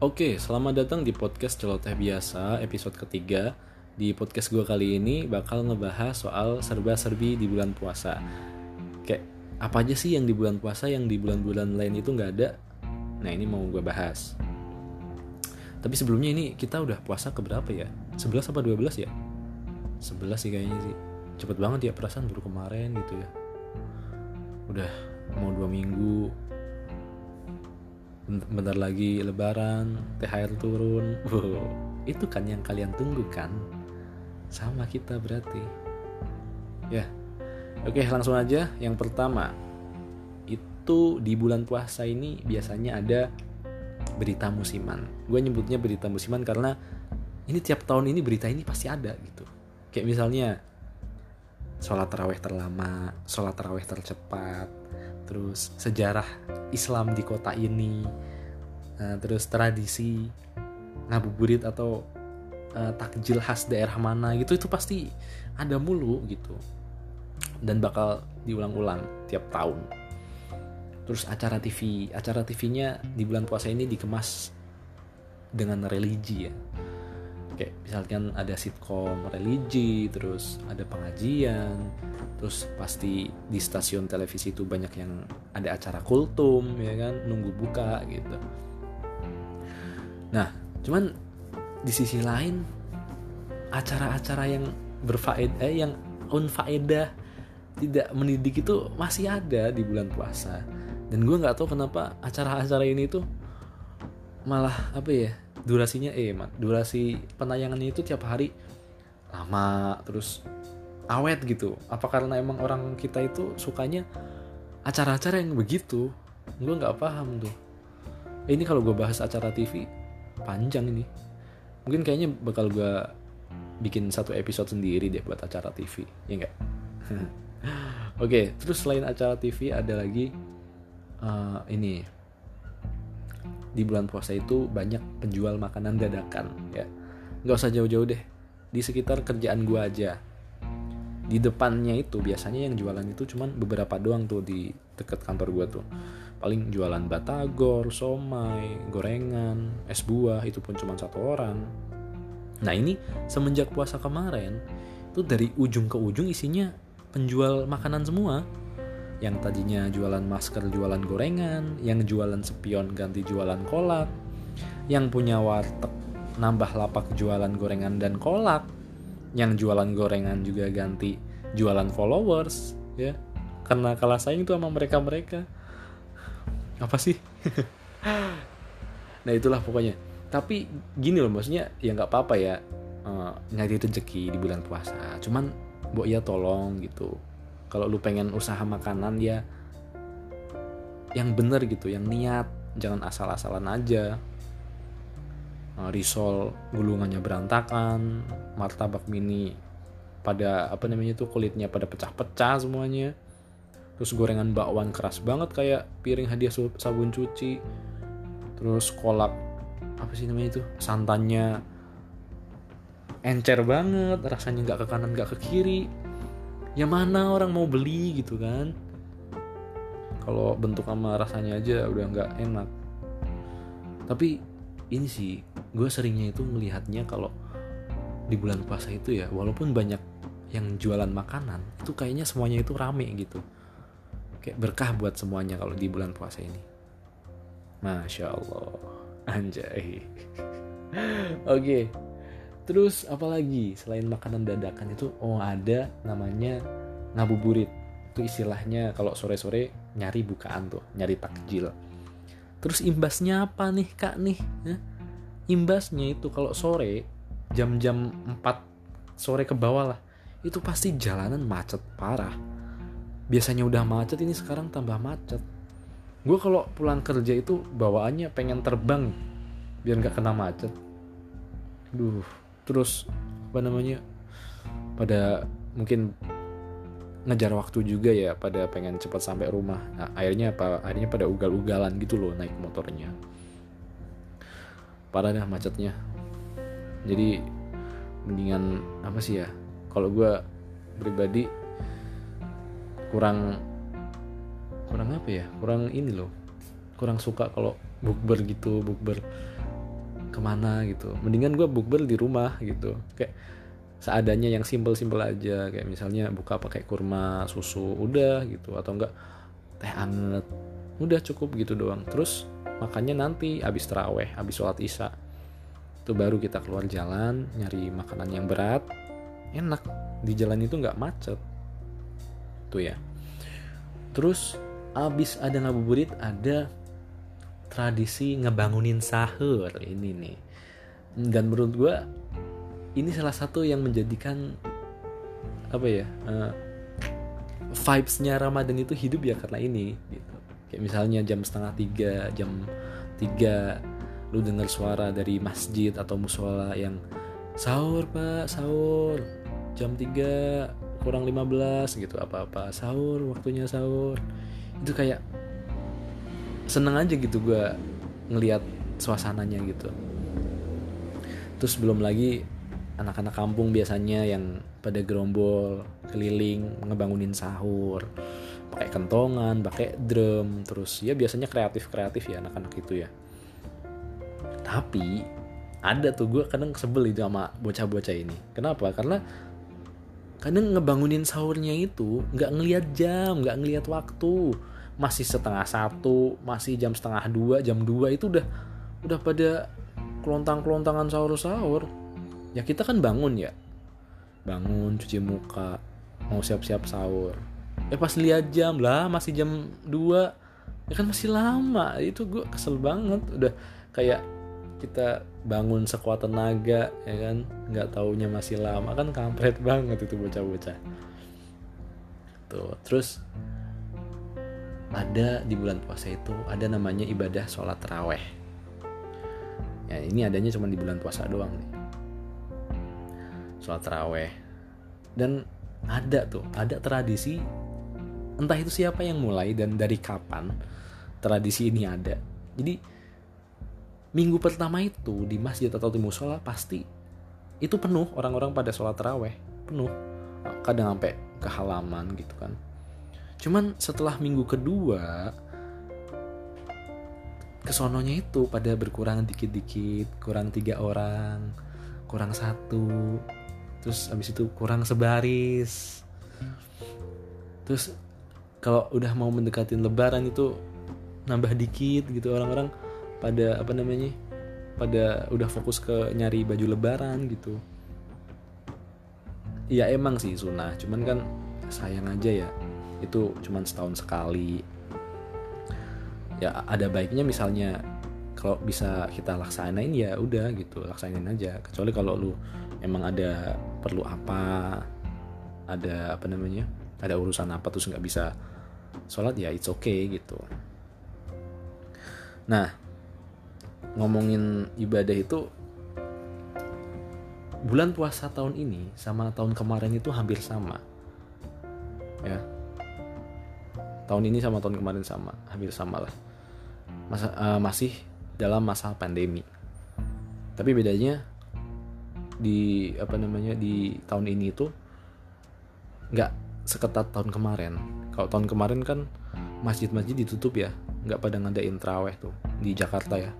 Oke, selamat datang di podcast Celoteh Biasa, episode ketiga. Di podcast gue kali ini bakal ngebahas soal serba-serbi di bulan puasa. Kayak apa aja sih yang di bulan puasa yang di bulan-bulan lain itu nggak ada? Nah ini mau gue bahas. Tapi sebelumnya ini kita udah puasa ke berapa ya? 11 apa 12 ya? 11 sih kayaknya sih. Cepet banget ya perasaan baru kemarin gitu ya. Udah mau dua minggu bentar lagi lebaran THR turun. Wow, itu kan yang kalian tunggu kan? Sama kita berarti. Ya oke langsung aja. Yang pertama itu di bulan puasa ini biasanya ada berita musiman. Gue nyebutnya berita musiman karena ini tiap tahun ini berita ini pasti ada gitu. Kayak misalnya sholat taraweh terlama sholat taraweh tercepat terus sejarah Islam di kota ini uh, terus tradisi ngabuburit atau uh, takjil khas daerah mana gitu itu pasti ada mulu gitu. Dan bakal diulang-ulang tiap tahun. Terus acara TV acara TV-nya di bulan puasa ini dikemas dengan religi ya kayak misalkan ada sitkom religi terus ada pengajian terus pasti di stasiun televisi itu banyak yang ada acara kultum ya kan nunggu buka gitu. Nah cuman di sisi lain acara-acara yang berfaedah eh, yang unfaedah tidak mendidik itu masih ada di bulan puasa. Dan gue nggak tahu kenapa acara-acara ini tuh malah apa ya durasinya eh durasi penayangannya itu tiap hari lama terus awet gitu. Apa karena emang orang kita itu sukanya acara-acara yang begitu? Gue nggak paham tuh. Eh, ini kalau gue bahas acara TV panjang ini. Mungkin kayaknya bakal gue bikin satu episode sendiri deh buat acara TV ya enggak oke okay, terus selain acara TV ada lagi uh, ini di bulan puasa itu banyak penjual makanan dadakan ya. Nggak usah jauh-jauh deh di sekitar kerjaan gua aja. Di depannya itu biasanya yang jualan itu cuman beberapa doang tuh di deket kantor gua tuh. Paling jualan batagor, somai, gorengan, es buah itu pun cuma satu orang. Nah ini semenjak puasa kemarin itu dari ujung ke ujung isinya penjual makanan semua yang tadinya jualan masker jualan gorengan, yang jualan spion ganti jualan kolak, yang punya warteg nambah lapak jualan gorengan dan kolak, yang jualan gorengan juga ganti jualan followers, ya. Karena kalah saing itu sama mereka-mereka. Apa sih? nah itulah pokoknya. Tapi gini loh maksudnya ya nggak apa-apa ya uh, nyari rezeki di bulan puasa. Cuman bu ya tolong gitu kalau lu pengen usaha makanan ya yang bener gitu yang niat. Jangan asal-asalan aja. Nah, risol gulungannya berantakan martabak mini pada apa namanya tuh kulitnya pada pecah-pecah semuanya. Terus gorengan bakwan keras banget kayak piring hadiah sabun cuci. Terus kolak apa sih namanya itu santannya encer banget rasanya nggak ke kanan nggak ke kiri ya mana orang mau beli gitu kan? Kalau bentuk sama rasanya aja udah nggak enak. Tapi ini sih gue seringnya itu melihatnya kalau di bulan puasa itu ya walaupun banyak yang jualan makanan itu kayaknya semuanya itu rame gitu. Kayak berkah buat semuanya kalau di bulan puasa ini. Masya allah. Anjay. Oke. okay. Terus apalagi selain makanan dadakan itu oh ada namanya ngabuburit. Itu istilahnya kalau sore-sore nyari bukaan tuh, nyari takjil. Terus imbasnya apa nih kak nih? Imbasnya itu kalau sore jam-jam 4 sore ke bawah lah itu pasti jalanan macet parah. Biasanya udah macet ini sekarang tambah macet. Gue kalau pulang kerja itu bawaannya pengen terbang biar nggak kena macet. Duh, terus apa namanya pada mungkin ngejar waktu juga ya pada pengen cepat sampai rumah. Nah, akhirnya apa akhirnya pada ugal-ugalan gitu loh naik motornya. Parah dah macetnya. Jadi mendingan apa sih ya kalau gue pribadi kurang kurang apa ya? kurang ini loh. Kurang suka kalau bukber gitu bukber ke mana gitu. Mendingan gue bukber di rumah gitu. Kayak seadanya yang simple-simple aja. Kayak misalnya buka pakai kurma susu udah gitu. Atau enggak teh anget. Udah cukup gitu doang. Terus makannya nanti habis teraweh habis sholat isya. Itu baru kita keluar jalan nyari makanan yang berat. Enak. Di jalan itu nggak macet. Tuh ya. Terus abis ada ngabuburit ada tradisi ngebangunin sahur ini nih. Dan menurut gue ini salah satu yang menjadikan apa ya uh, vibesnya Ramadan itu hidup ya karena ini gitu. Kayak misalnya jam setengah tiga jam tiga lu dengar suara dari masjid atau musola yang sahur pak sahur. Jam 3 kurang 15 gitu apa-apa. Sahur waktunya sahur. Itu kayak seneng aja gitu gue ngelihat suasananya gitu. Terus belum lagi anak-anak kampung biasanya yang pada gerombol keliling ngebangunin sahur pakai kentongan pakai drum terus ya biasanya kreatif kreatif ya anak-anak itu ya. Tapi ada tuh gue kadang sebel itu sama bocah-bocah ini. Kenapa? Karena kadang ngebangunin sahurnya itu nggak ngelihat jam nggak ngelihat waktu masih setengah satu masih jam setengah dua jam dua itu udah udah pada kelontang kelontangan sahur sahur ya kita kan bangun ya. Bangun cuci muka mau siap-siap sahur. Eh pas lihat jam lah masih jam 2 ya kan masih lama itu gue kesel banget. Udah kayak kita bangun sekuat tenaga ya kan? Nggak taunya masih lama. Kan kampret banget itu bocah-bocah. Tuh terus ada di bulan puasa itu ada namanya ibadah sholat raweh ya ini adanya cuma di bulan puasa doang nih. Sholat raweh dan ada tuh ada tradisi entah itu siapa yang mulai dan dari kapan tradisi ini ada. Jadi minggu pertama itu di masjid atau di musola pasti itu penuh orang-orang pada sholat raweh penuh. Kadang sampai ke halaman gitu kan cuman setelah minggu kedua kesononya itu pada berkurang dikit-dikit kurang tiga orang kurang satu terus habis itu kurang sebaris. Terus kalau udah mau mendekatin lebaran itu nambah dikit gitu orang-orang pada apa namanya pada udah fokus ke nyari baju lebaran gitu. Ya emang sih sunnah cuman kan sayang aja ya itu cuman setahun sekali. Ya ada baiknya misalnya kalau bisa kita laksanain ya udah gitu laksanain aja. Kecuali kalau lu emang ada perlu apa ada apa namanya ada urusan apa terus nggak bisa sholat ya it's okay gitu. Nah ngomongin ibadah itu bulan puasa tahun ini sama tahun kemarin itu hampir sama ya tahun ini sama tahun kemarin sama hampir sama lah. Masa, uh, masih dalam masa pandemi. Tapi bedanya di apa namanya di tahun ini itu nggak seketat tahun kemarin. Kalau tahun kemarin kan masjid-masjid ditutup ya nggak pada ngadain traweh tuh di Jakarta ya.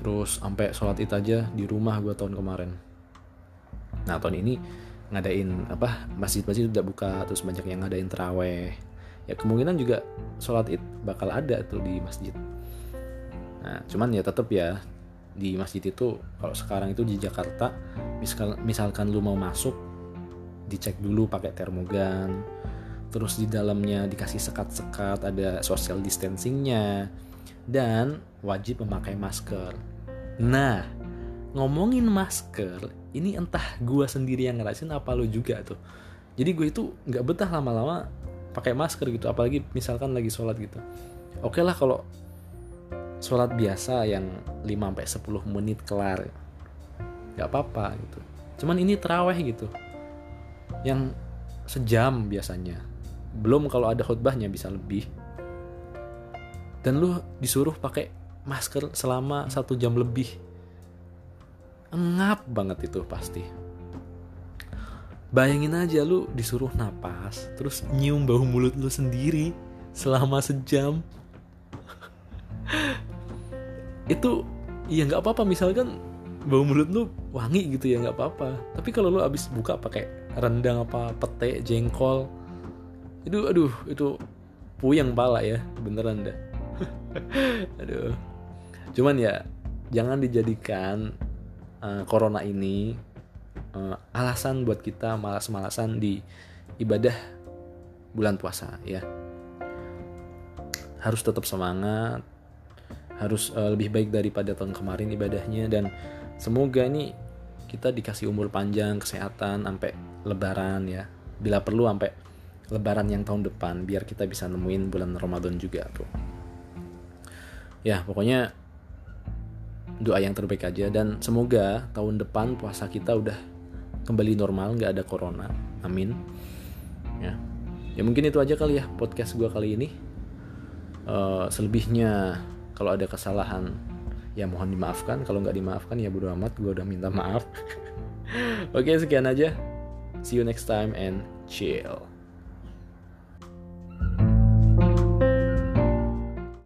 Terus sampai sholat itu aja di rumah gue tahun kemarin. Nah tahun ini ngadain apa masjid-masjid udah buka terus banyak yang ngadain teraweh ya kemungkinan juga sholat id bakal ada tuh di masjid. Nah cuman ya tetap ya di masjid itu kalau sekarang itu di Jakarta misal, misalkan lu mau masuk dicek dulu pakai termogan terus di dalamnya dikasih sekat-sekat ada social distancingnya dan wajib memakai masker. Nah ngomongin masker ini entah gue sendiri yang ngerasain apa lo juga tuh. Jadi gue itu nggak betah lama-lama pakai masker gitu apalagi misalkan lagi sholat gitu. Oke okay lah kalau sholat biasa yang 5-10 menit kelar nggak apa-apa gitu. Cuman ini teraweh gitu yang sejam biasanya. Belum kalau ada khutbahnya bisa lebih. Dan lu disuruh pakai masker selama satu jam lebih. Ngap banget itu pasti Bayangin aja lu disuruh napas, terus nyium bau mulut lu sendiri selama sejam. itu iya nggak apa-apa. Misalkan bau mulut lu wangi gitu ya nggak apa-apa. Tapi kalau lu abis buka pakai rendang apa pete jengkol itu aduh itu puyeng pala ya beneran dah. Aduh. Cuman ya jangan dijadikan uh, corona ini uh, alasan buat kita malas-malasan di ibadah bulan puasa ya. Harus tetap semangat harus uh, lebih baik daripada tahun kemarin ibadahnya dan semoga nih kita dikasih umur panjang kesehatan sampai lebaran ya. Bila perlu sampai lebaran yang tahun depan biar kita bisa nemuin bulan Ramadan juga tuh ya pokoknya doa yang terbaik aja dan semoga tahun depan puasa kita udah kembali normal nggak ada corona. Amin. Ya. Ya mungkin itu aja kali ya podcast gue kali ini. Uh, selebihnya kalau ada kesalahan ya mohon dimaafkan. Kalau nggak dimaafkan ya bodo amat gue udah minta maaf. Oke sekian aja. See you next time and chill